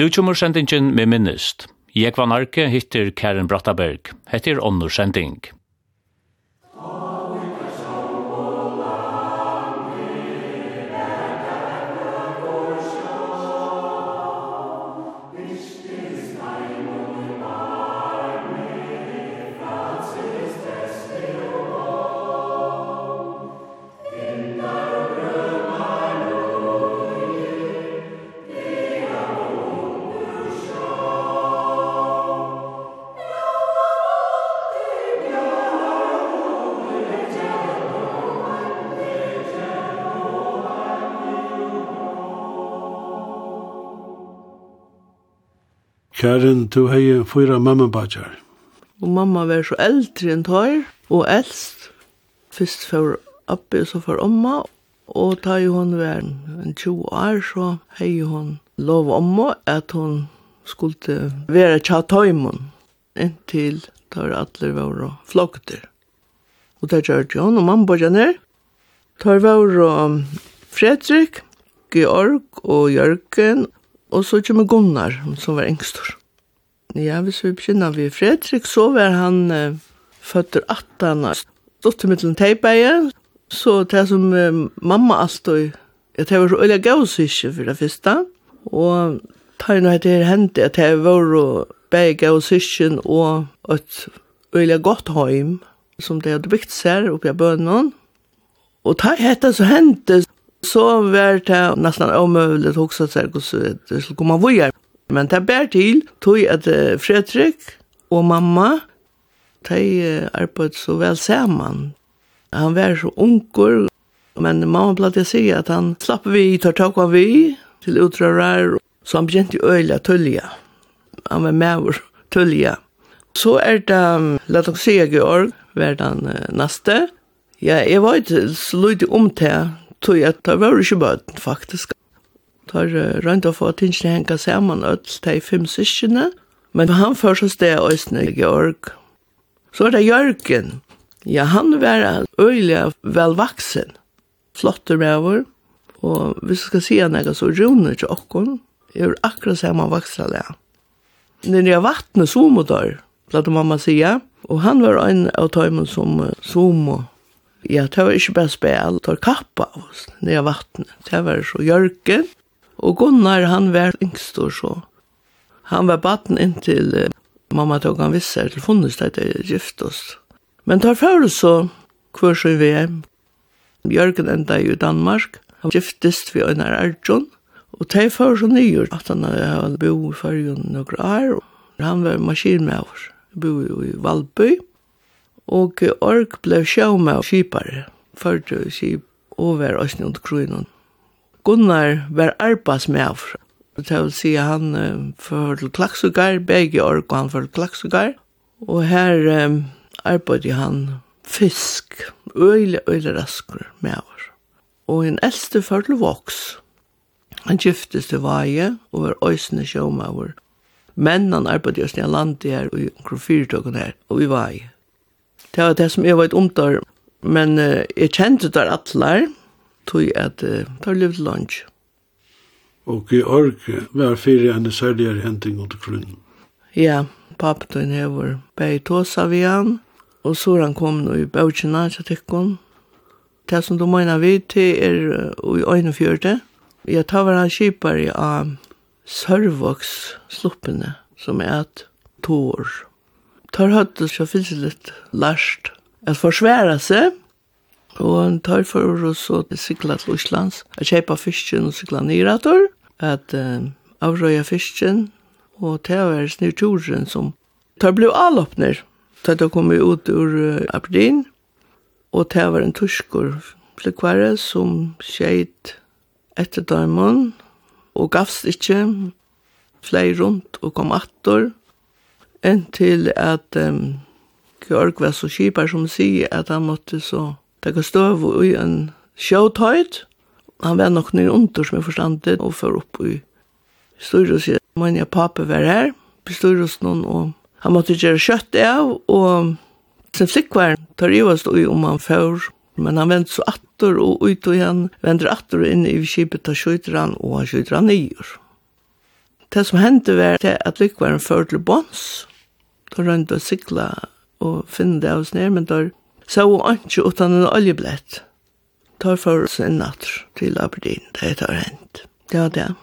Nu kommer sendingen med minnest. Jeg var narke hittir Karen Brattaberg. Hettir onnur sending. Karen, du hei fyra mammabadjar. Og mamma var så eldre enn tar, og eldst. Fyrst for oppi, så for omma. Og da hon var en 20 år, så hei hon lov omma at hon skulle være tja tøymon inntil tar atler var flokter. Og det gjør det hun, og mamma bodde ned. Tar var Fredrik, Georg og Jørgen Og så kommer Gunnar, som var engstor. Ja, hvis vi begynner ved Fredrik, så var han uh, født 18 år. Stått til mittelen teipeie, så det som uh, mamma alltid, ja, det var så øyla gavsiske for det første, og det er noe til hendte, at det var jo bare gavsiske og et øyla godt heim, som det hadde bygd seg oppi av bønnen. Og tar hette så hendte, Så var det nästan omöjligt också att säga att det skulle komma vidare. Men det bär til tog att Fredrik och mamma de arbeidde så väl sammen. Han var så unger, men mamma bladde sig att han slapp vi, tar tak av vi till utrører, Så han begynte i öjla tölja. Han var med vår tölja. Så er det, låt oss si, Georg, var den neste. Ja, jeg var ikke så lite om til tog at det var ikke bøten, faktisk. Tar rundt å få tingene henka sammen, ødel til fem syskene, men han først og sted øyne Georg. Så er det Jørgen. Ja, han var øyelig velvaksen. Flotter med over. Og hvis jeg skal si han er så runder til åkken, er akkurat samme vaksen det. Når jeg vattnet somodør, platt mamma sier, og han var en av tøymen som somo Ja, det var ikke bare spil, det var kappa av oss nere av vattnet. Det var så Jørgen, og Gunnar han var yngst og så. Han var baden inntil uh, mamma tog han visser til funnes det er gift oss. Men tar før så hver så vi er. Jørgen enda i Danmark, han giftest vi Øynar Arjun, og det før så nyer at han hadde bo i fargen noen år, og han var maskinmøver, bo i Valby, Og ork ble sjåma og kipare, førte skip over oss noen kronen. Gunnar var arbeids med av. Det vil si han uh, førte til klaksugar, begge ork og han førte til klaksugar. Og her um, arbeidde han fisk, øyla, øyla rasker med av. Og en eldste førte til voks. Han giftes til vaje og var øysene sjåma over. Men han arbeidde i Østnia Landi her og i omkring her og i vaje. Det var det som jeg var et omtår. men uh, jeg kjente det atler, tog jeg at uh, det var livet lunch. Og i ork var fire en særligere henting under krunnen. Ja, pappa tog en hever bei tåsa vi han, og så han kom nå i bøtjena til tikkun. Det som du mener vi til er uh, i øynefjørte. Jeg tar hver han kjipar i av Sørvoks sluppene, som er et tår tar høyde så finnes det litt lærst at forsvære seg, og han tar for oss og sikla til Oslands, at kjeipa fisken og sikla nyrator, at uh, avrøya fisken, og det var snurturen som tar blod avloppner, da det kom ut ur uh, Aberdeen, og det var en turskur flikvare som skjeit etter døymon, og gavst ikkje, flei rundt og kom attor, enn til at um, Georg var så kipar som sier at han måtte så takka støv i en sjåtøyt. Han var nok nye under som jeg forstandet og for opp i Styrus. Men jeg pape var her, på Styrus noen, og han måtte gjøre kjøtt av, og sin flikkvar tar i oss i om han før. Men han vendte så atter og ut og igjen, vender atter inn i kipet og skjøter han, og han skjøter han nyer. Det som hendte var det at lykkvaren før til bånds, då rönt och cykla och finna det oss ner, men då såg hon inte utan en oljeblett. Tar för oss en natt till Aberdeen, det har hänt. var det.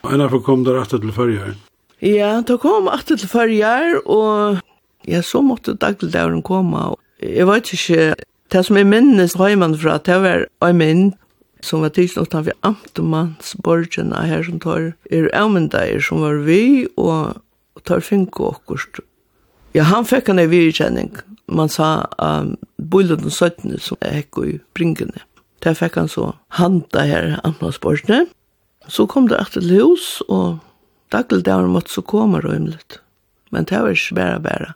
Och en av kom där efter till förjar? Ja, då kom efter till förjar och ja, så måtte dagligdagen komma. Jeg vet ikke, det som jeg minnes heimann fra, det var en mynd som var tidsen utanfor amtmannsborgene her som tar er avmyndager som var vi og tar finko okkurt Ja, han fikk han en virkjenning. Man sa um, bøylen og søttene som hekk i bringene. Der fikk han så handa her amtmannsborgene. Så kom det etter hus, og daglig der måtte så komme røymlet. Men det var ikke bare bare.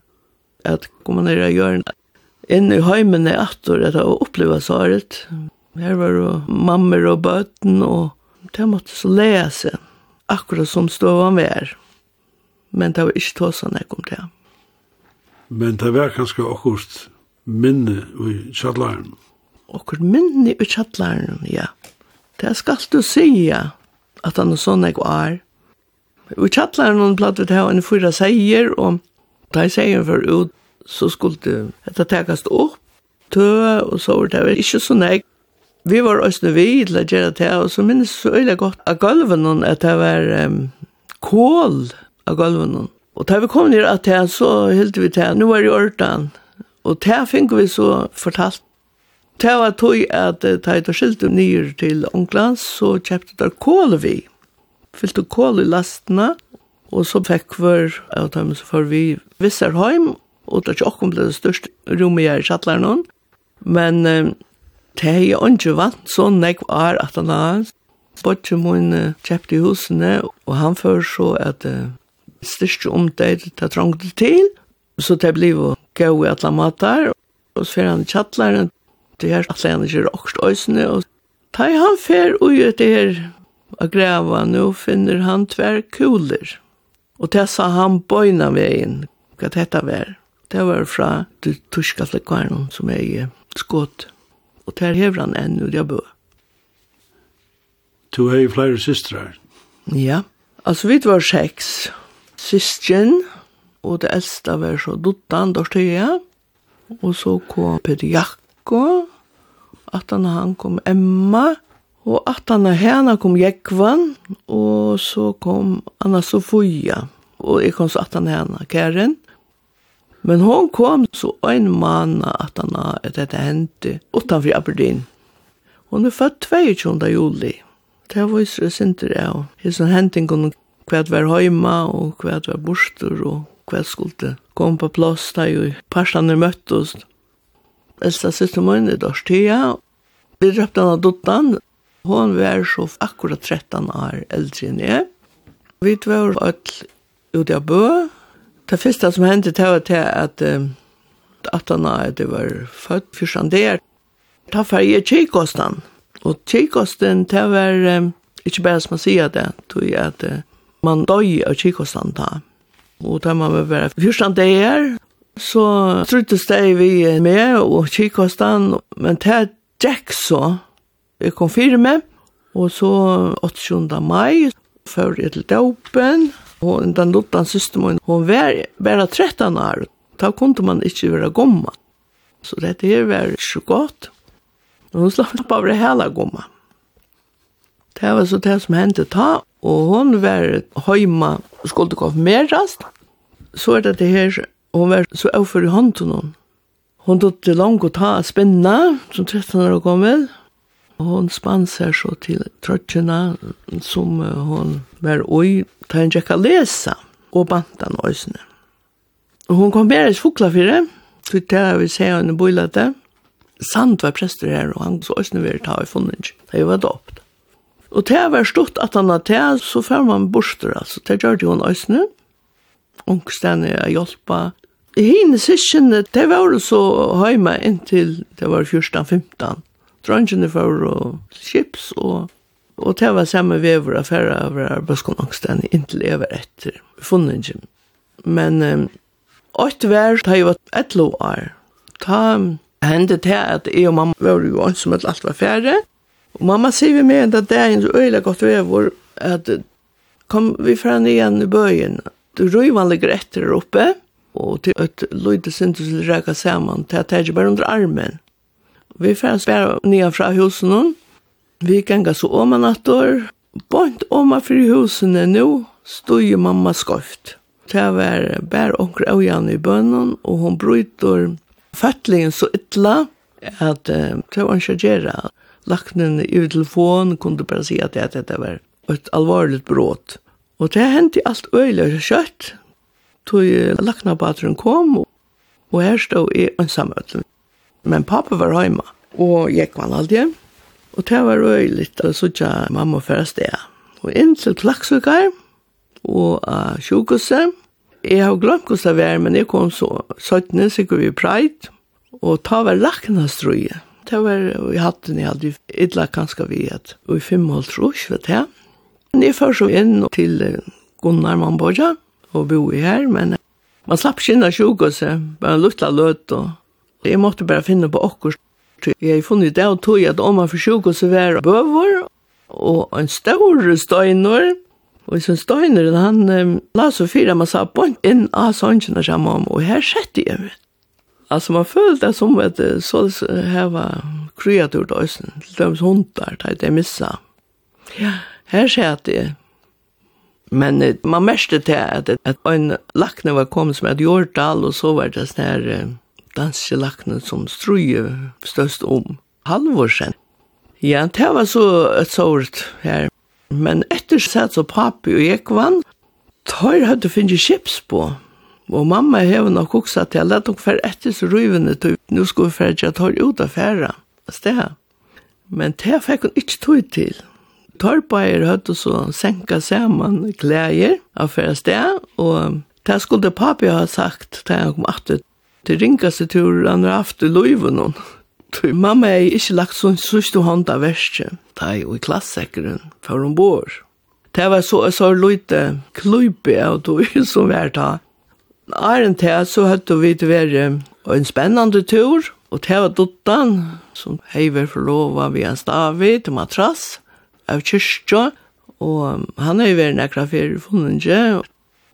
At kom man ned og gjør Inn i heimene etter at jeg opplevde så rett. Her var det mammer og bøten, og det måtte så lese. Akkurat som stod han var. Men det var ikke tåsene jeg kom til ham men det var kanskje akkurat minne i kjallaren. Akkurat minne i kjallaren, ja. Det skal du si, ja, at han er sånn jeg er. I kjallaren platt vi til å en fyra seier, og da jeg seier for ut, så skulle det etter tekast opp, tø, og så var det ikke sånn jeg. Vi var også vi til å gjøre det, og så minnes så øyelig godt av gulven, at det var um, kål av gulven. Og da vi kom ned til det, så hilde vi til, nå er det ordan. Og det fikk vi så fortalt. Det var tog at da jeg skilte ned til Ånglands, så kjøpte der kål vi. Fylte kål i lastene, og så fikk vi, og da får vi Visserheim, og det er ikke akkurat det største rommet jeg i kjattleren. Men eh, det er jo ikke vant, sånn, jeg var at han har. Bortje min kjøpte i husene, og han før så at styrke om det det trångte til, så det ble jo gøy i alle matar, og så fer han kjattleren. det er at han ikke råkst øsene. og da han fer og gjør det her og grava, nå finner han tver kuler. Og det sa han bøyna veien, hva dette var. Det var fra det tyska flekkvarnen som er i skått. Og der hever han enn ut jeg bø. Du har jo flere systrar. Ja, altså vi var seks, systjen, og det eldste var så Duttan, Dortea, og så kom Peter Jakko, at han kom Emma, og at han henne kom Jekvan, og så kom Anna Sofia, og jeg kom så at han henne, Karen. Men hon kom så en mann at han at dette hendte utanfor Aberdeen. Hon er født 22. juli. Det var jo sånn det er, Hesson henting kunne kvad var heima og kvad var bostur og kvad skulle kom på plass da jo parstene møttes. Elsa sitter min i dårstia. Vi drøpte henne dottan. Hun var så akkurat 13 år eldre enn jeg. Vi var alle ute av bø. Det første som hendte det var til at at han det var født fyrstand der. Ta for jeg kjekosten. Og kjekosten det var ikke bare som man sier det, tog jeg at Man døy av kikostan da. Og da man var være fyrstan dager, så truttes det vi med og kikostan, men det gikk så. Jeg kom fire med, og så 8. mai, før jeg til døpen, og den lottan systemen, hun var bare 13 år. Da kunne man ikke være gomma. Så dette her var ikke godt. Og hun slapp av det hele gomma. Det var så det som hendte ta, Og hon var heima og skulle rast. Så er det det her, hun var så overfor i hånden hon. Hun tog til langt å ta spennende, som 13 år gammel. Og hon spann seg så til trøtjene som hon var oi, ta en tjekka lesa og bantan òsne. Og hon kom bare i fokla fire, så det er vi se henne bøylete. Sand var prester her, og han så òsne vi ta i funnet. Det var dopt. Og det var stort at han hadde det, så fær man borster, altså. Det gjør det jo en øsne. Ungstene er hjelpa. I Hine sikkene, det var så høyma inntil det var 14-15. Drangene var og chips, og, og det var samme vever av færre av Bøskon Ungstene inntil jeg var etter. Funnet ikke. Men um, åtte vær, da jeg var et lov år. da hendte det at jeg og mamma var jo som at alt var færre. Og mamma sier vi med at enda dagen så øyla godt vever at kom vi fra igjen i bøyen. Du røyvan ligger etter oppe, og til et løyde syntes til reka saman til at det er ikke bare under armen. Vi fra spæra nye fra husen hon. Vi ganga så åman at bort Bont åma fri husene nu stod jo mamma skoft. Det var bare onker av Jan i bønnen, og hun bryter fatteligen så ytla at det var en kjærgjera laknen i telefon kunde bara säga att det, det var ett allvarligt brott. Och det hände allt öjligt kött. Tog laknabatren kom och här stod i ensamötlen. Men pappa var hemma och gick man aldrig. Och det var öjligt att sådja mamma förra steg. Og inn til klaksukar og uh, sjukhuset. Jeg har glemt hvordan det var, men jeg kom så 17, sikkert vi preit. Og ta var laknastrøyet det var i hatten jeg hadde idla kanskje vi at i fem og trus, vet jeg. Men jeg først så inn til Gunnar Mamboja og bo i her, men man slapp skinna sjukhuse, bare lukta løt og jeg måtte bare finne på okkur. Jeg har funnet det og tog at om man for sjukhuse var bøver og en stor støyner, Og så støyner han um, la så fyra man sa bort inn av sånne sammen, og her sette jeg vet Alltså man följde det som att så här var kreatur då sen. De hundar där det missa. Ja, här ser det. Men man märkte till att, att en lackne var kom som hade gjort all och så var det sån här danske lackne som struje störst om halvår sedan. Ja, det var så ett sort här. Men efter så satt så pappi och jag vann. Tar hade finns chips på. Og mamma hever nok også til at hun fer etter så røyvende til nå skulle hun ferdig at hun ut av færa sted. Men det fikk hun ikke tog til. Torpeier hadde så senka saman klæger av færa sted, og det skulle papi ha sagt til han kom atter til ringaste tur han har haft i løyvende. Tui mamma er ikke lagt sånn sørste hånd av verste, da er jo i klassekkeren, for hun bor. Det var så, så lite klubbe av tog som vi er ta Arjen til så hadde vi det være en spennende tur, og til var dotteren, som heiver forlova vi en stavi til matrass, av kyrkja, og han har jo vært nekra fyrir funnet ikke, og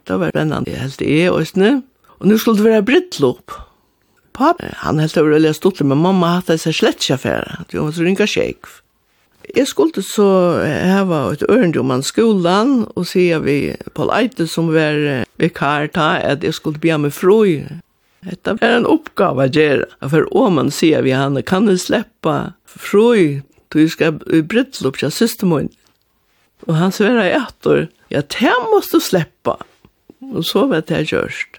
det var spennende helt i øsne. Og nå skulle det være brittlopp. Papp, han helt over å lese stort, men mamma hatt det seg slett ikke affære, det var så ringa sjekv. Jeg skulle så heva et ørende om skolan, og sier vi Paul Eite som var vikar ta, at jeg skulle bli med frøy. Dette var en oppgave å gjøre, for om man sier vi han, kan du slippe frøy, du skal brytle opp til systemoen. Og han sverar etter, ja, det måste du sleppa. Og så vet jeg gjørst.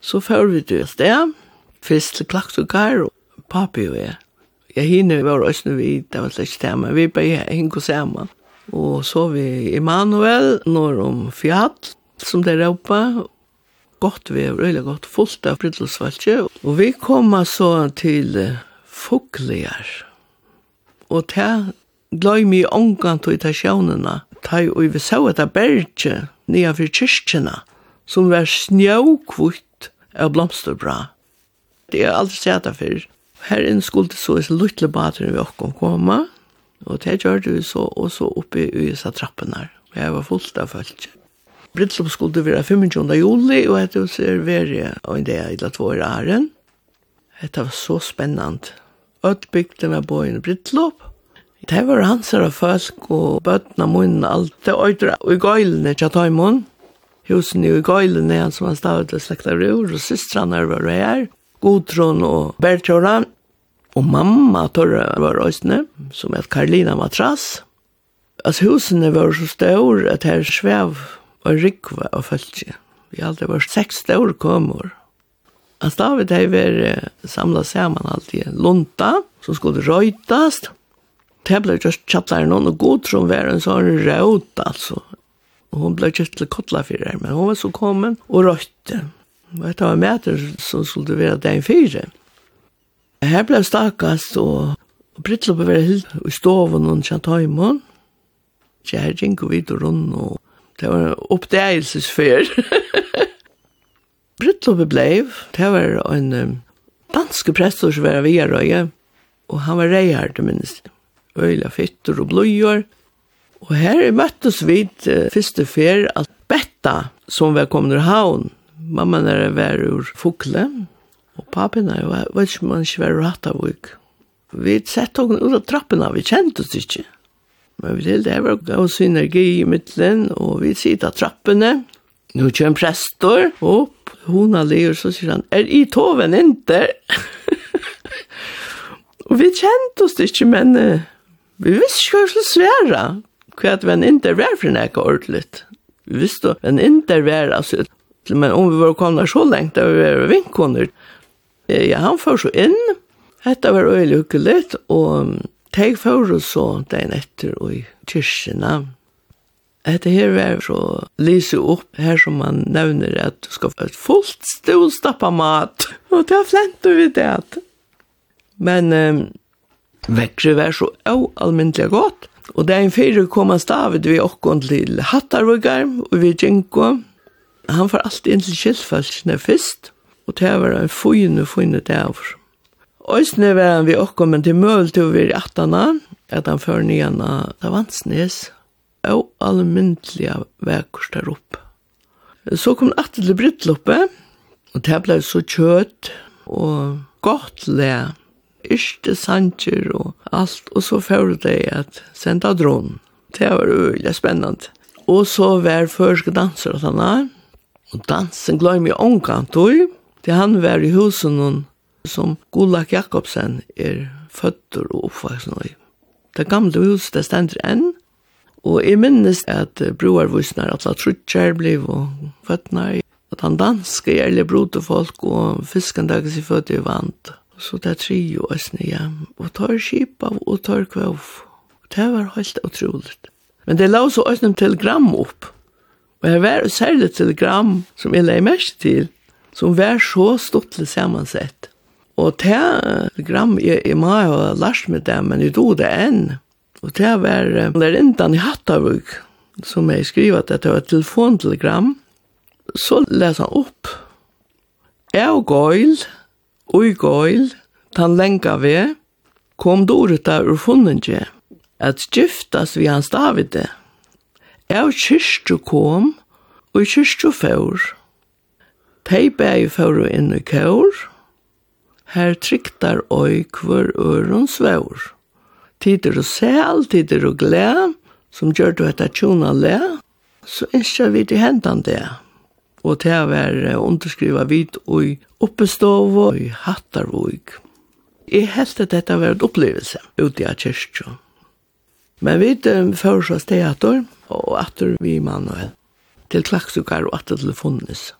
Så får vi til sted, først til klakt og kar, og papi og jeg. Ja, henne var også vi, det var slik men Vi bare og sammen. Og så vi Emanuel, når om Fjall, som det råpa. Godt vi, veldig godt, fullt av brittelsvalgje. Og vi kom så til Fuglejar. Og ta gløy mi ångan til sjónuna ta og vi så at berge, nye for kyrkjene, som var snjøkvutt av blomsterbra. Det er aldri sett det. Herren skulle så is luttle bater vi okkom koma, og det gjør vi så, og så oppe i disse trappene her. Og jeg var fullt av følt. Brittslop skulle være 25. juli, og jeg tog ser verre av en del i det tvåre æren. Det var så spennende. Ødt bygde med bøyen Brittslop, Det var hans av folk og bøttene munnen alt. Det øyder i gøylene til Tøymon. Husen i gøylene, han som han stavet og slekta rur, og systrene var her. Godtron og Bertjøren. Og mamma tørre var røysene, som et Karlina matras. Altså husene var så store at her svev og rikva og følte. Vi hadde vært seks store kommer. Altså da vi det var samla sammen alltid lunta, som skulle røytast. Det ble just tjattler noen, og god som var en sånn røyt, altså. Og hun ble just til kottla men hun var så kommet og røyte. Og etter var meter som skulle være den fire. Her ble stakast, og Brittlo ble veldig hild i stoven og tjataimon. Kjær gikk og vidt og og det var oppdagelsesfer. Brittlo ble det var en danske prestor som var via røye, og han var reier, det minnes. Øyla fytter og blodjør. Og her møttes vi til første fer at Betta, som var kommet ur havn, mamma nere var ur Fokle, Og papen er jo, jeg vet ikke om han ikke var rett av vik. Vi sett henne ut av trappene, vi kjente oss ikke. Men vi til det var gav synergi i midtelen, og vi sitter av trappene. Nå kjører prester opp, hun har lir, så sier han, er i toven inte? og vi kjente oss ikke, men uh, vi visste ikke hva vi skulle svære. Hva at vi inte var for nekka ordentligt. Vi visste hva vi inte var, altså, men om vi var kommet så lengt, da vi var vinkoner, Ja, han får så inn. Hetta var øyelig hukkeligt, og teg får så den etter og i kyrkina. Hetta her var så lyse opp her som man nevner at du skal få et fullt stolstappa mat. Og det er flent vi det. Men um, vekkere var så almindelig godt. Og det er en fyrir kom han stavet vi okkon til Hattarvøkar og vi Djenko. Han får alltid inn til kjellfalskene først og det var en fyrne, fyrne dæver. Øysene var han vi okko, men til møl til vi i attana, at han før nyan av Vansnes, og alle allmyndelige vekkurs der oppe. Så kom han atter til Brittloppet, og det ble så kjøtt og godt le, yrste sanger og alt, og så før det at senda dron. Det var veldig spennende. Og så var førske danser at han er, og dansen gløy meg omkant, og Det han var i husen som Gullak Jakobsen er føtter og oppvaksen i. Det gamle huset det stender enn, og jeg minnes at broarvusner, at la trutsjer ble og føttene, at han danske gjelder brote folk, og fiskendags i fødde i vant. Så det er tre og æsne hjem, og tar skip av og tar kvav. Det var helt utroligt. Men det la så æsne telegram opp, og jeg var særlig telegram som jeg la mest til, som var så stortlig sammansett. Og det gram jeg, jeg må ha lært med det, men jeg tog det enn. Og det var lærindan i Hattavug, som jeg skriver at det var telefontelegram. Så les han opp. Jeg og Gøyl, og Gøyl, tan lenga vi, kom dorita ur funnenje, at skiftas vi hans Davide. Jeg og kyrstu kom, og kyrstu fjord Peibæg fyrir inn i kår, her tryktar oi kvar øron svår. Tider og sel, tider og glæ, som gjør du etter tjona le, så innskja vi til hendan det. Og til å være underskriva vid oi oppestov og i hattarvåg. Jeg helst at dette var et opplevelse ute av kyrkjøn. Men vi fører oss og atter vi manuel, til klaksukar og atter til funnes.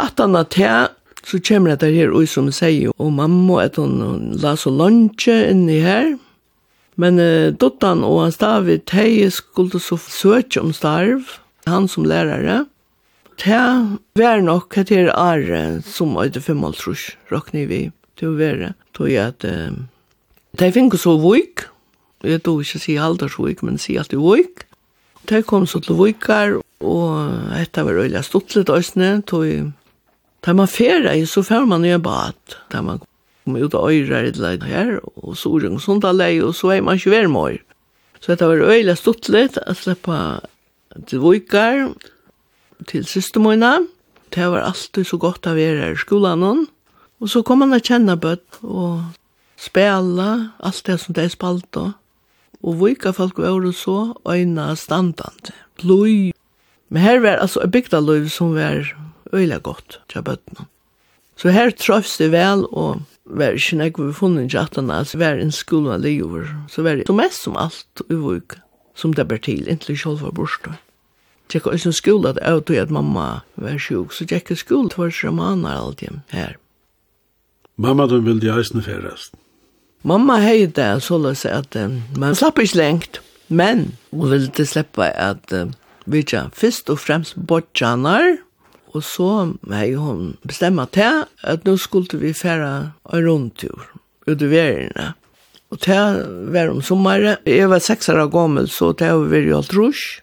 At han at her, så kommer det her ui som sier, og mamma at hun la så lunsje inni her. Men uh, dottan og hans David, hei skulle så søke om starv, han som lærare. Det var nok at her are som øyde fem alt trus, råkne vi til å være. Tog jeg at uh, de finner så vik, jeg tog ikke si aldersvik, men si alltid vik. De kom så til vikar, og etter var øyla stuttlet øyne, tog Da man ferie, så fer man i en bad. Da man kom ut av øyre i det her, og så er det sånt alle, og så er man ikke hver mor. Så det var øyelig stått litt, at slippe til Vojkar, til systemoina. Det var alltid så godt å være i skolan. Og så kom man å kjenne bøtt, og spela, alt det som de spalte. Og vika folk var jo så øyna standant. Bløy. Men her var altså bygda bygdaløy som var øyla godt til bøttene. Så her trøfst det vel, og var ikke nek vi funnet ikke at han altså var en skolan livet, så var det så mest som alt i vuk, som det ber til, inntil selv var borstå. Tjekk også en skola at jeg tog at mamma var sjuk, så tjekk en skola for seg maner alt hjem her. Mamma, du vil de eisne færrest. Mamma hei det, så la seg at um, man slapp ikke lengt, men hun ville slippe at um, vi tja, først og fremst bortjanar, Og så hei hun bestemma til at nå skulle vi færa en rundtur ut i verina. Og til var om sommeren. Jeg var seks år gammel, så til var vi alt rusk.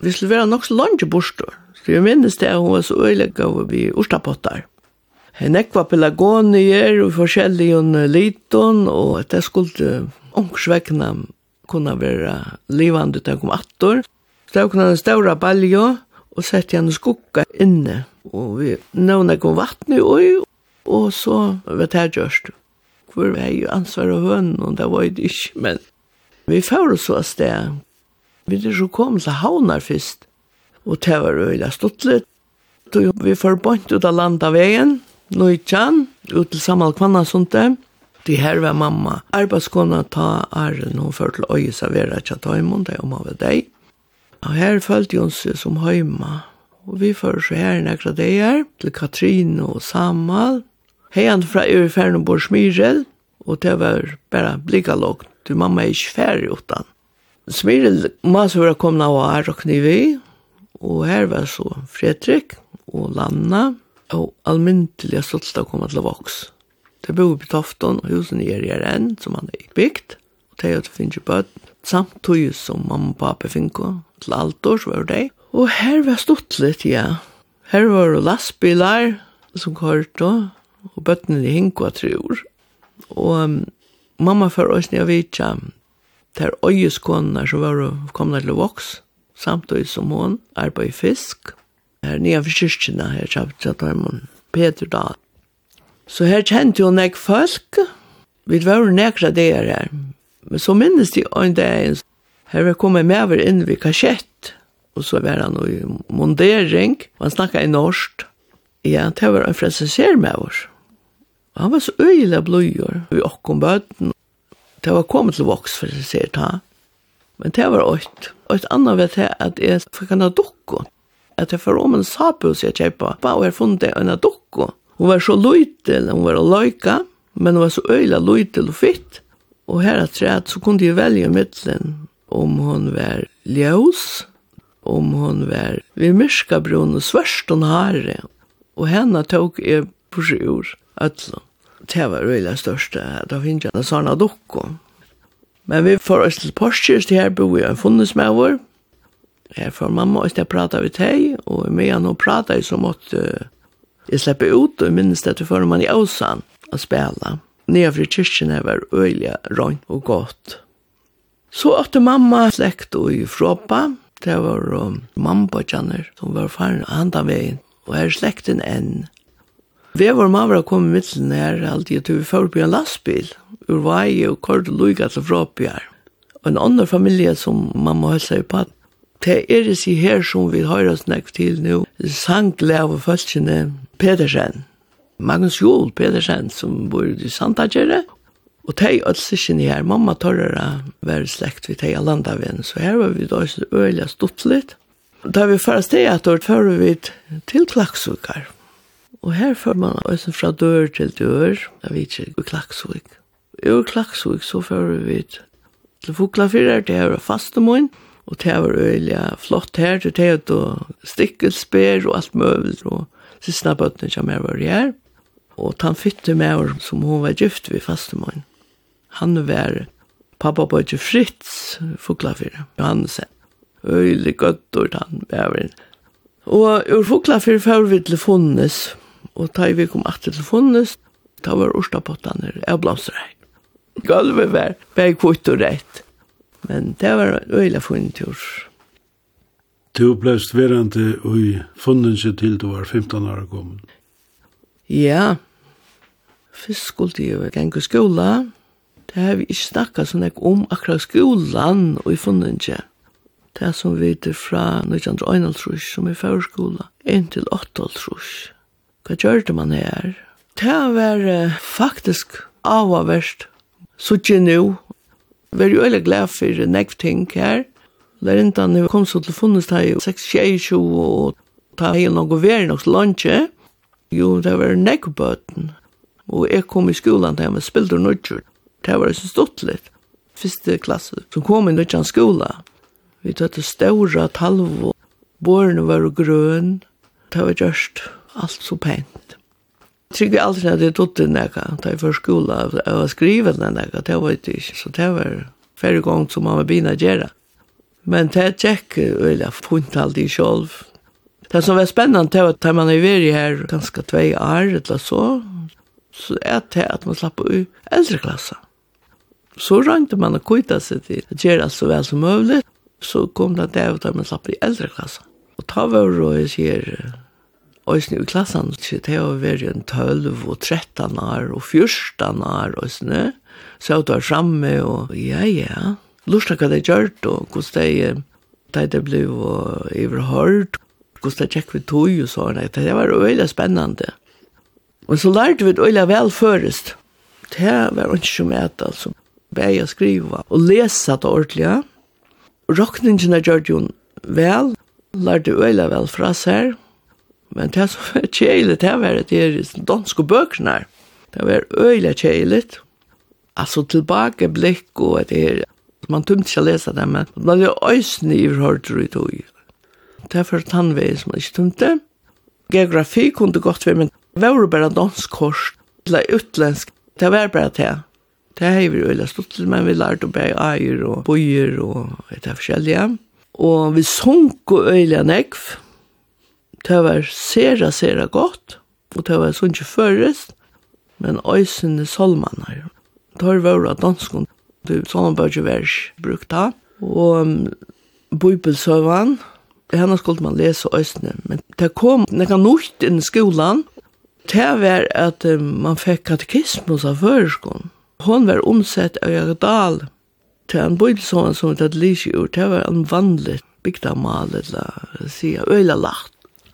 Vi skulle være nok så langt i borster. Så jeg minnes det at hun var så øyelig av vi ostapottar. Nekva pelagonier og forskjellige liton, og det skulle ångsvekkene kunne være livende til å komme atter. Så jeg kunne ha en større balje, og sette han skukka inne, og vi nøvna kom vattnet i, og så var det her gjørst. Hvor var jo ansvar av hønnen, og det var det ikke, men vi får så av sted. Vi er så kom til havner først, og det var øyla stuttlet. Vi får bort ut av landet veien, Nøytjan, ut til Samal Kvannasunte. Det her var mamma, arbeidskona ta æren, hun førte til øye servera tja taimon, det er om av deg. Og her følte hun seg som heima. Og vi får så her nekra deier til Katrine og Samal. Heian fra Øreferden bor Smyrel, og det var bare blikka lågt. Du mamma er ikke ferdig utan. Smyrel må så være kommet av her og knivi, og her var så Fredrik og Lanna, og almyndelig stolt av å komme til voks. Det bor på Tofton, og husen er i RN, som han er bygd, og det er jo til finnes bøtt, tog som mamma og pappa finner til alt altor, var det. Og her var stått litt, ja. Her var det lastbilar som kørte, og og bøttene hink og trur. Og um, mamma for oss nye vitja, der øyeskonene som var kommet til å vokse, samtidig som hun arbeid fisk. Her nye for kyrkjene, her kjapt til hun, Peter Dahl. Så her kjente hun ikke folk. Vi var nekra der her. Men så minnes de en dag, Her var kommet med over inn ved kasjett, og så var han i mondering, og han snakket i norsk. Ja, det var en fransiser med oss. Og han var så øyelig bløyer vi åkken bøten. Det var kommet til voks, for å si det Men det var åkt. Og et annet vet jeg at jeg fikk en dukko. At jeg får om en sapus jeg kjøpte, og jeg funnet en dukko. Hun var så løytel, hun var løyka, men hun var så øyla løytel og fitt. Og her at jeg så kunne jeg velge mittelen om hon var ljós, om hon var vi myrska brun og svørst hon haare, og henne tok jeg på sjur ötlun. Det var veldig største, da finnes jeg en sånn dukko. Men vi får oss til Porsches, det her bor jeg en funnes med vår. Her får mamma oss til å prate ved deg, og med han og prate så måtte jeg slippe ut, og minnes det til før man i Åsan å spela. Nye fri kyrkjene var øyelig rønt og godt. Så åtte mamma slekt og i Fråpa, det var um, mamma kjenner som var faren handa veien, og her slekten enn. Vi var mamma var kommet mitt til nær alltid til vi får på en lastbil, ur vei og kort og lukka til Fråpa her. Og en annen familie som mamma høy seg på, det er det sig her som vi har snakket til nå, sanglev og følgene Pedersen, Magnus Jol Pedersen som bor i Santagere, Og de og sikkene her, mamma tørrere være slekt vi teg av landaven, så her var vi da også øyelig stuttlet. Da vi først det at år fører vi til Klaksvikar. Og her fører man også fra dør til dør, jeg vet ikke, i Klaksvik. Jo, Klaksvik så fører vi til Foklafyrer, det her var fastemån, og det var øyelig flott her, det er og stikkelsper og alt møvel, og siste bøttene kommer jeg var her. Og han fytte med som hun var gift ved fastemån han var pappa på ikke Fritz Fuglafyr, Johansen. Øylig gøttor han var. Og ur Fuglafyr før vi til Fonnes, og da vi kom at til Fonnes, da var Ørstapottene og blomsterrei. Gulvet var bare kvitt og rett. Men det var en øyla tur. Du ble verande i funnet seg til du var 15 år gammel. Ja. Først skulle jeg gjenge skola, Det har vi ikke snakket sånn ikke om akkurat skolan og i funnen ikke. Det som vi vet fra 1901 som er førskola, inntil 8 Hva gjør det man her? Det var uh, faktisk avhverst. Så ikke nå. Vi er jo veldig glad for nekv ting her. Lærintan er kom så til funnes her i 6-22 og ta hei noe veri nok lunche. Jo, det var nekv bøten. Og jeg kom i skolan der med spilder nødgjørt. Det var så stort litt. Første klasse så kom inn i en skola. Vi tatt det stora talv og bårene var grøn. Det var just alt så pent. Trygg vi alltid at jeg tog det nekka. Da jeg var skola, jeg var skrivet det nekka. Det var ikke. Så det var færre gong som mamma bina gjerra. Men det er tjekk, og jeg funnet aldri sjolv. Det som var spennende, det var at man er veri her ganske tvei år, eller så, så er det at man slapp ut eldre klasser. Så rønte man å kvita seg til å gjøre så vel som mulig. Så kom det der og da man slapp i eldre klasse. Og ta var og jeg sier, Øysene i klassen, så det har vært en 12 og 13 år og 14 år, øysene. Så jeg var framme og ja, ja. Lurte hva det gjør, og hvordan det, det ble overhørt, hvordan det gikk vi tog og sånn. Det var veldig spennende. Og så lærte vi det veldig velførest. Det var ikke så med, altså bæg å skriva og lesa det ordentlig. Rokningen er gjort jo vel, lærte øyla vel fra seg, men det som var kjeilig, det var det er danske bøkene. Det var øyla kjeilig. Altså tilbake blikk og det er, man tømte ikke å lese det, men man er øyne i hørt i tog. Det er for tannvei som man ikke tømte. Geografi kunne godt være, men det var bare dansk kors, eller utlensk, det var bare det. Det har vi øyla stått til, men vi lærte å bære eier og bøyer og et av forskjellige. Og vi sunk og øyla nekv. Det var sera, sera godt. Og det var sånn ikke først. men øysene solmaner. Det var vært av danskene. Det er sånn bare ikke vært brukt da. Og um, bøybelsøvann, henne skulle man lese øysene, men det kom nekka nukt inn i skolan. Det var at um, man fikk katekismus av føreskolen hon var omsett av Jagdal til en bøydelsån som hun tatt lyse ur, det var en vanlig bygda mal, eller sier, øyla lagt.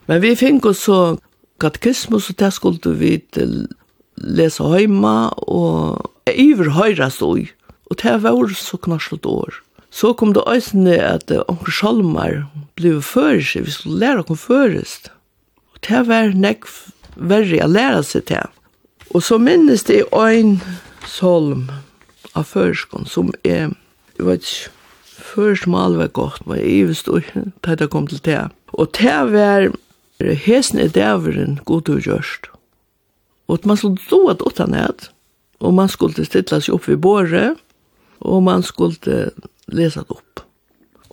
Men vi fikk oss så katekismus, og det skulle vi lese heima, og iver høyra stod, og det var så knarslet år. Så kom det øysene at onker Sjalmar ble føres, vi skulle lære oss førest. Og det var nekk verre å lære seg til. Og så minnes det en solm av førskon som er, jeg vet ikke, først mal var godt, men jeg visste ikke, da det kom til det. Og det var hesen i dæveren god og gjørst. Og man skulle stå at åtta ned, og man skulle stille seg opp ved båret, og man skulle lese det opp.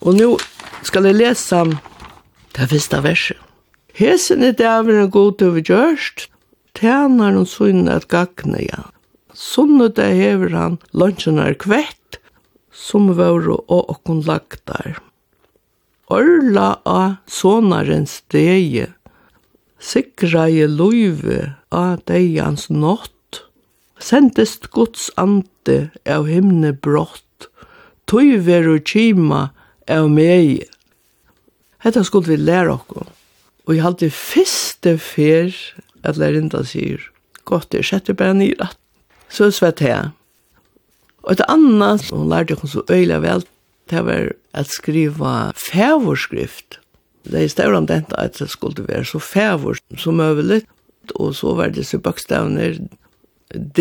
Og nå skal jeg lese det første verset. Hesen i dæveren god og gjørst, tænar hun sunn at gagne ja, sunnet det hever han lunchenar kvett, som våre og okkon lagtar. Orla a sonarens stege, sikra i luive a deians nått, sendest Guds ante av himne brott, tøy veru kima av mei. Hetta skulle vi lære okko. Og jeg halte fyrste fyr at lærinda sier, godt, jeg setter bare nyrat. Så svett her. Og det andre, hun lærte hun så øyelig vel, det var at skriva fævorskrift. Det er større om dette at det skulle være så fævor som mulig. Og så var det så bøkstavner D,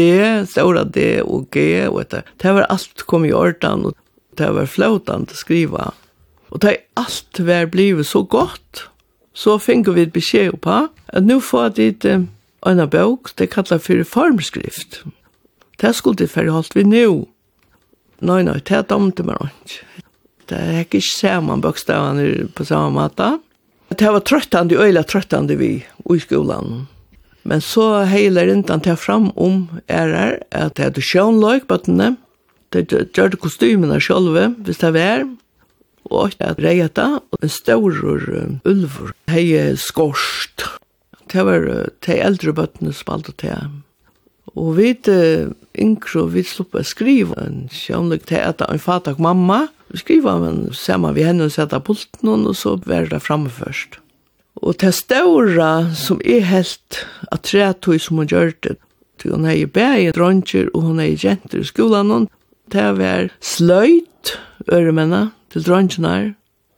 stora D og G og det, Det var alt kom i ordan og det var flåtande skriva. Og det alt var blivet så godt. Så finner vi beskjed på at nå får jeg dit en bok, det kallar for formskrift. Det skulle det holdt vi nå. Nei, nei, det domte meg ikke. Det er ikke sammen bøkstavene på samme måte. Det var trøttende, øyla trøttende vi i skolen. Men så heiler innan til fram om ærer at det er sjønløk bøttene. Det gjør det kostymene selv, hvis det er og at reita og en stor ulver, hei skorst. Det var de eldre bøttene spalte til Og vi yngre, vi slipper å skrive en kjønlig til at en fatak mamma. Vi skriver men sammen vi henne og setter pulten og så er det fremme først. Og til ståra som er helt at tre tog som hun gjør det, til hun er i bægen dronjer og hun er i jenter i skolen, til å være sløyt øremennene til dronjerna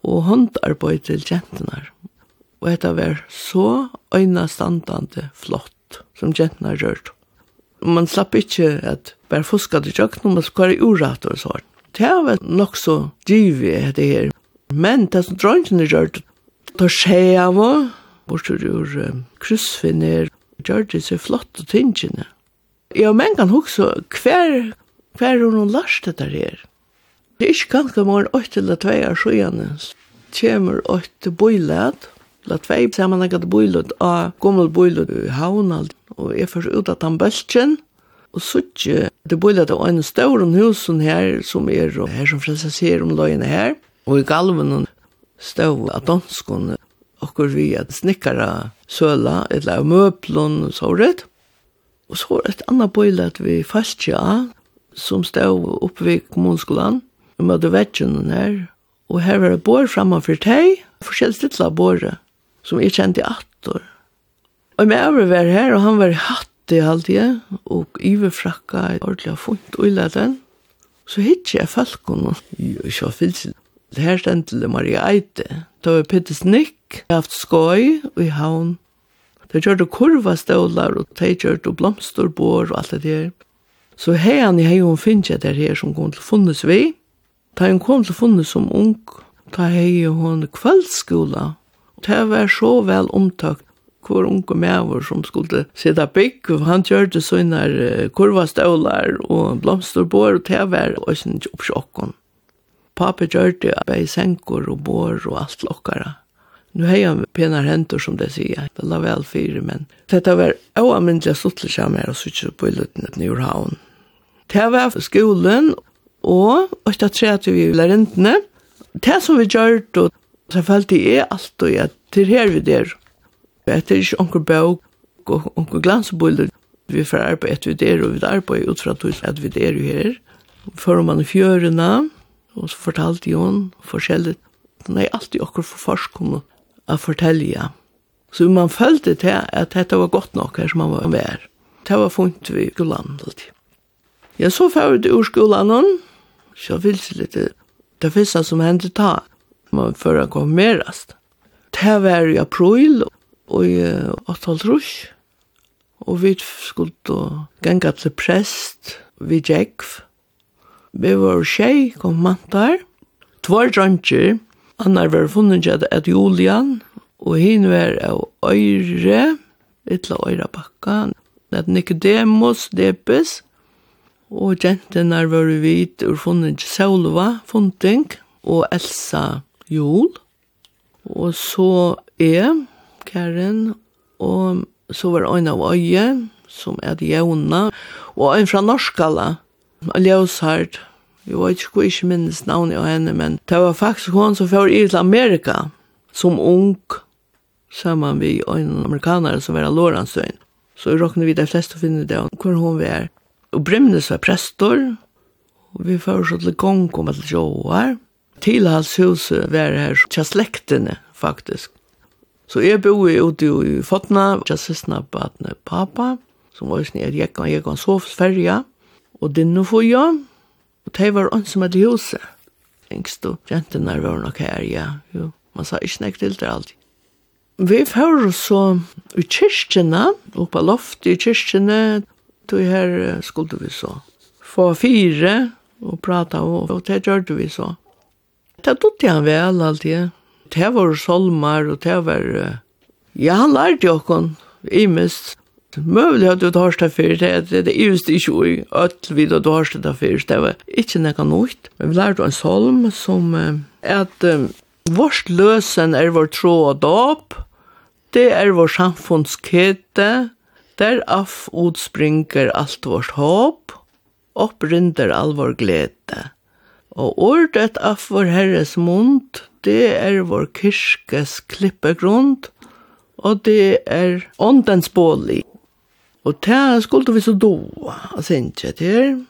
og håndarbeid til jentene. Og dette var så øynestandende flott som jentene gjør det man slapp ikke at bare fuska til kjøkken, man skal være urett og sånn. Det var nok så givet det her. Men det som drøngen gjør, gjørt, da skjer jeg var, bortsett ur um, kryssfinner, gjør det så flott og tingene. Ja, men kan huske hver, hver er noen lars det der her. Det er ikke ganske morgen åtte eller tve år siden, kommer åtte bøylad, La tvei saman eg at boilut a gommel boilut i havnald, og jeg fyrir ut at han bøltjen, og suttje, det boilut av en stauren husen her, som er her som frelsa ser om løyene her, og i galven stau av danskon okkur vi at snikkara søla, eller møplun og såret, og så er et anna boilut vi fastja, som stau oppe ved kommunskolan, vi møtte vetjen her, og her var det bor framfor teg, forskjellig stilla båret, som jeg kjente attor. Og med over var her, og han var hatt i halvdige, og iverfrakka i ordentlig funkt og illa den. Så hitt jeg falkon og sjåfilsen. Det her stendte Maria Eite. Det var Peter Nick, jeg haft skoj og i havn. Det gjør det kurva stålar, og det gjør det blomsterbår og alt det der. Så heian i heion finnes jeg der her som kom til funnes vi. Da hun kom til funnes som ung, da hei hun kveldskola det var så vel omtøkt hvor unge mever som skulle sitte bygg, og han gjør det sånne kurvastøvler og blomsterbår, og det var også ikke oppsjokken. Pappa gjør det bare senker og bår og alt lokkere. Nu har jeg penar hendur som det sier, det la vel fire, men dette var oamindelig suttelig kjammer og sitte på i lutten et njurhavn. Det var skolen og 8.30 vi lærintene. Det som vi gjør det så følte jeg og jeg til her vi der. Det er ikke onker bøk og onker glansebulder. Vi får arbeid etter vi der, og vi arbeid ut fra at vi der jo her. Før man i fjørene, og så fortalte jeg henne forskjellig. Hun er alltid onker for forskene å fortelle. Så man følte til at dette var godt nok her som man var med. Det var funnet vi i skolen alltid. Ja, så fikk vi til ur skolen, så vil det litt. Det første som hendte ta, man förra kom merast. Det var i april og i 8.30. Og vi skulle ganga til prest vi Jekv. Vi var tjej, kom mantar. Tvår dranger, annar var funnet at Julian, og hin var av øyre, etla øyre bakka, at Nicodemus depes, og jentenar var vit ur funnet Saulva, Funting, og Elsa jul. Og så er Karen, og så var en av øye, som er det jævna, og en fra Norskala, Ljøshard. Jeg vet ikke hvor ikke minnes navnet av henne, men det var faktisk hun som fører i til Amerika, som ung, sammen med en amerikanere som var av Så Så råkner vi de fleste å finne det, hvor hun var. Og Brimnes var prester, og vi fører så til Gongo med til Jåar, hus var her til slektene, faktisk. Så jeg bor ute i Fotna, tja sysna badne pappa, som var snill, jeg gikk og jeg gikk og sov sverja, og dinne for jeg, og det var han som hadde huset. Engst og jentene var nok her, ja, jo, man sa ikke nek til det alltid. Vi får så i kyrkjene, oppe av loftet i kyrkjene, tog her skulle vi så få fire og prata og, og det gjør vi så. Det tog han vel alltid. Det var solmar, og det var... Ja, han lærte jo okkon, mist, Møvlig at du tar det fyrir, det er just ikke ui, öll vid at du har det fyrir, det var ikke nekka nøyt. Vi lærte en solm som at vårt løsen er vår tro og dåp, det er vår samfunnskete, der af utspringer alt vårt håp, opprinder all vår glede. Og ordet af vår Herres mund, det er vår kyrkes klippegrund, og det er åndens bålig. Og det skulle vi så doa, og ikke til.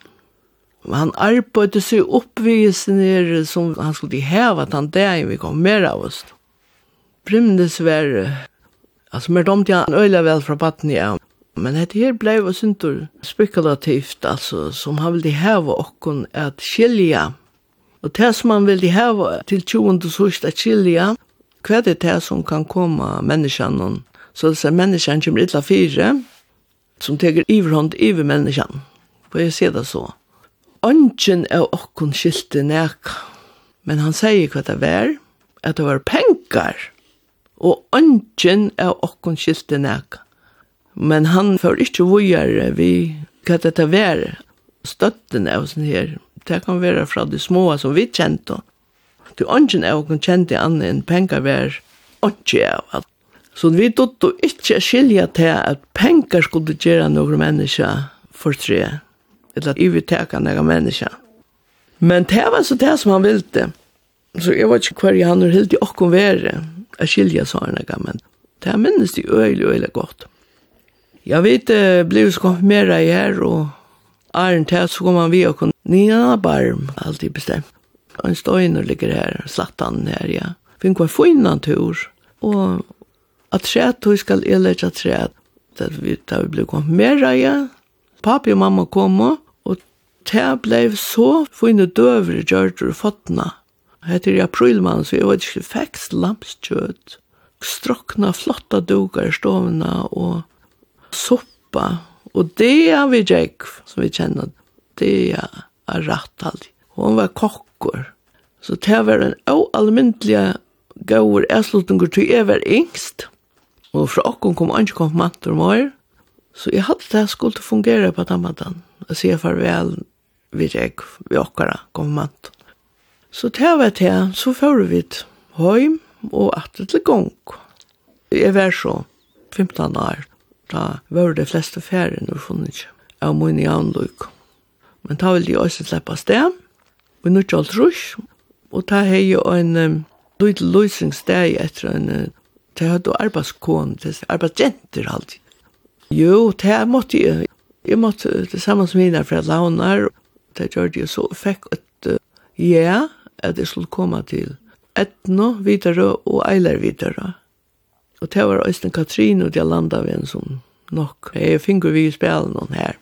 Han arbeidde seg oppvisninger som han skulle heva at han der vi kom mer av oss. Brymnes var, altså mer domt han øyla vel fra batten ja. Men dette her blei jo synder spekulativt, altså, som han ville heva okkon at skilja Og det som man vil hava til 20. sørst er kylja, hva er det som kan komme menneskene? Så det er menneskene kommer illa fire, som teker iverhånd iver menneskene. For jeg ser det så. Ongen er okkon skilte nek, men han sier hva det var, at det var penkar, og ongen er okkon skilte nek. Men han får ikke vujere vi hva det var, støtten av sånn her, det kan være fra de små som vi kjente. Du ånden er jo kjente annet enn penger var ånden er jo. Så vi dotte ikke skilja til at penger skulle gjøre noen mennesker for tre, eller iveteka noen mennesker. Men det var så det som han ville. Så jeg vet ikke hver han har helt i åkken være, jeg skilja så sånne men det minnes de øyelig, øyelig godt. Jeg vet, jeg ble jo skonfirmeret her, og Arne til, så kom han vi og Ja, barm, alltid bestämt. En støyner ligger här, slattan her, ja. Vi kan få in Og tur. Och att skal då ska træt. Da träd. Det vi ble kommet mer ja. papi och mamma kom och det blev så få in ett dövre gjort ur fötterna. Det är i aprilmann, så jag var ikke fäxt lampskjøt. Strockna flotta dugar i stovna och soppa. Och det er vi Jack, som vi kjenner. Det är har rett alltid. Hon var kokkor. Så det var en oallmyndelig gaur erslutninger til jeg var yngst. Og fra okken kom andre konfirmanter mer. Så jeg hadde det skulle fungere på den måten. Jeg sier farvel vid jeg, vi okkara konfirmant. Så det var det, så fører vi hjem og atter til gong. Jeg var så 15 år, da var det fleste ferien og funnet ikke. Jeg må inn i anløyke. Men ta vil de også slippe sted. Vi nå ikke alt rusk. Og ta har jo en um, lydel løsning sted etter en... Uh, ta arbeidskån, det er arbeidsjenter alltid. Jo, det måtte jeg. Jeg måtte det samme som mine fra launar. det gjør det så fikk et uh, ja, at jeg skulle komme til etno videre og eiler videre. Og det var Øystein Katrin og de landa vi en som nok. Jeg finner vi i spelen noen her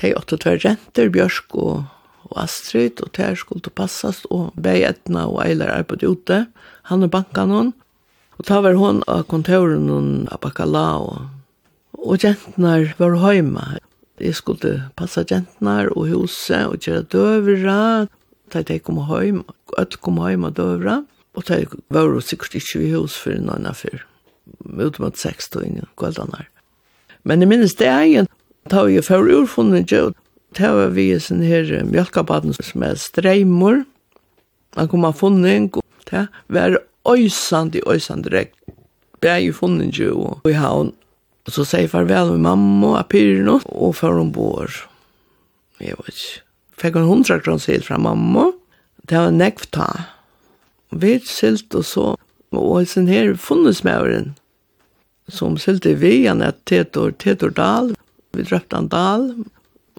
de åtte tver renter, Bjørsk og, og Astrid, og der skulle passast, og Beietna og Eilar arbeid ute. Han er banka noen, og ta var hon av kontoren noen av Bacala, og, og jentnar var heima. Jeg skulle passa jentnar og huset, og gjøre døvra, da de kom heim, alle kom heim og døvra, og da var det sikkert ikke i hus for noen av fyr, utom at seks tog inn, i kveldanar. Men jeg minnes det egen, Da vi for urfunnet jo, da var vi i sin her mjölkabaden som er streimor, man kom av funning, det var øysand i øysand regn. Bæg i funning jo, og i havn. Og Så sier farvel med mamma og apiren og før hun bor. Jeg vet ikke. Fikk hun hundra kroner silt fra mamma, det var nekvta. Vi silt og så, og i sin her funnes som silt i vian et Tetor, Tetor Dahl, Vi drøpte han dal,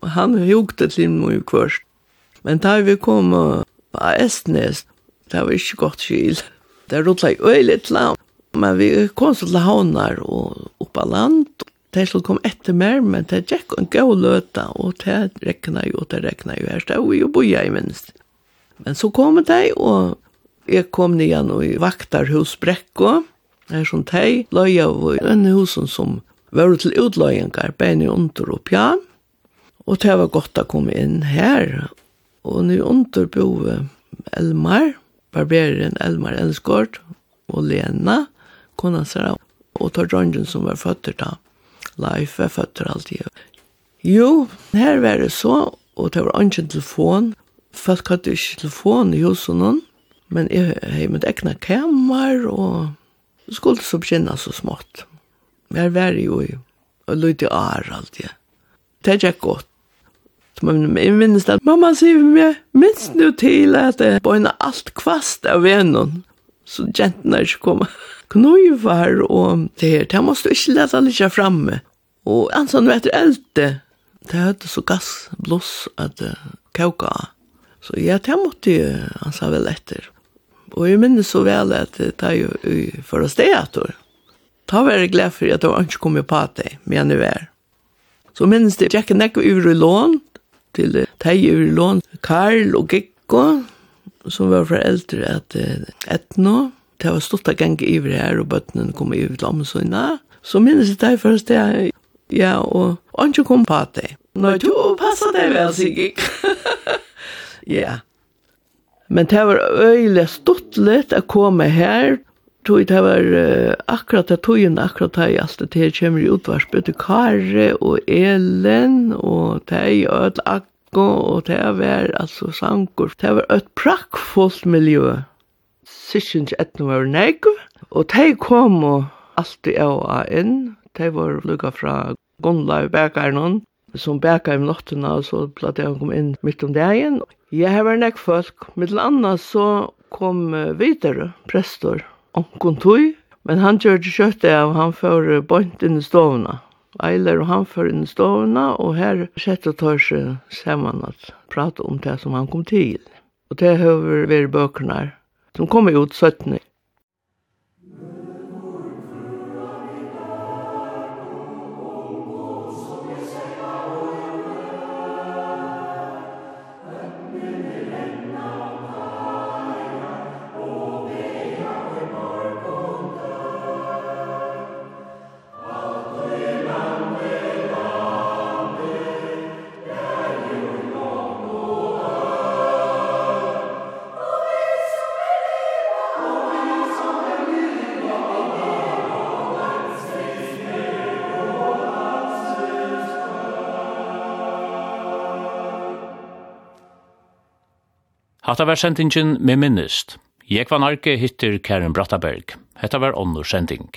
og han hugte til mye kvørst. Men da vi kom på Estnes, det var ikke godt skil. Det rådde jeg øyelig land. Men vi kom til havnar og opp av land. Det skulle kom etter mer, men det gikk en gøy løta, og det rekna jo, og det rekna jo. Her Det var jo boja i minst. Men så kom det, og jeg kom nyan og i Det er som teg, løy av en husen som var til utløyengar, bein i under og pjan, og det var godt å komme inn her, og nu under bo Elmar, barberen Elmar Elskort, og Lena, kona sara, og tar dronjen som var føtter da, Leif er føtter alltid. Jo, her var det så, og det var ikke telefon, folk hadde ikke telefon i hos noen, men jeg har mitt egna kammer, og skulle så begynne så smått. Jeg var jo i, og løyde ar alt, ja. Det er ikke godt. Men jeg minnes at mamma sier meg, minst nu til at jeg bøyna alt kvast av vennen, så jentene er ikke kommet. Knøyvar og det her, det måste du ikke leta litt framme. Og ansan vet du eldte, det hadde så gass, gassblås at kauka. Så ja, det måtte jeg ansa vel etter. Og jeg minnes så vel at det er jo for å stedet, Ta var jeg glad for at jeg ikke kom på det, men jeg nu er. Så minnes det, jeg kan ikke ur i lån, til teg ur i lån, Karl og Gekko, som var foreldre at etno, det var stått av gang i her, og bøttene kom over til omsøyna. Så minnes jeg deg først, jeg, ja, og han ikke kom på det. Nå, du passer deg vel, sikkert. Ja. Men det var øyelig stått litt å komme her, tog det var uh, akkurat det tog akkurat det alt det her kommer i utvars både Kare og Elen og det og et akko og det var altså sankur. Det var et prakkfullt miljø. Sissens etnå var negv og de kom og alltid av inn. De var lukka fra Gondla i Bekarnon som bækar i nottena og så platt jeg kom inn midt om dagen. Jeg har vært nekk folk. mitt anna så kom uh, videre, prestor, onkun tui, men han gjør det kjøttet av, han får bort inn i stovna. Eiler og han får inn i stovna, og her sette tar seg sammen at prate om det som han kom til. Og det har vært bøkene som kommer ut 17. At det var sendingen med minnest. Jeg var narke hittir Karen Brattaberg. Hetta var onnur sending.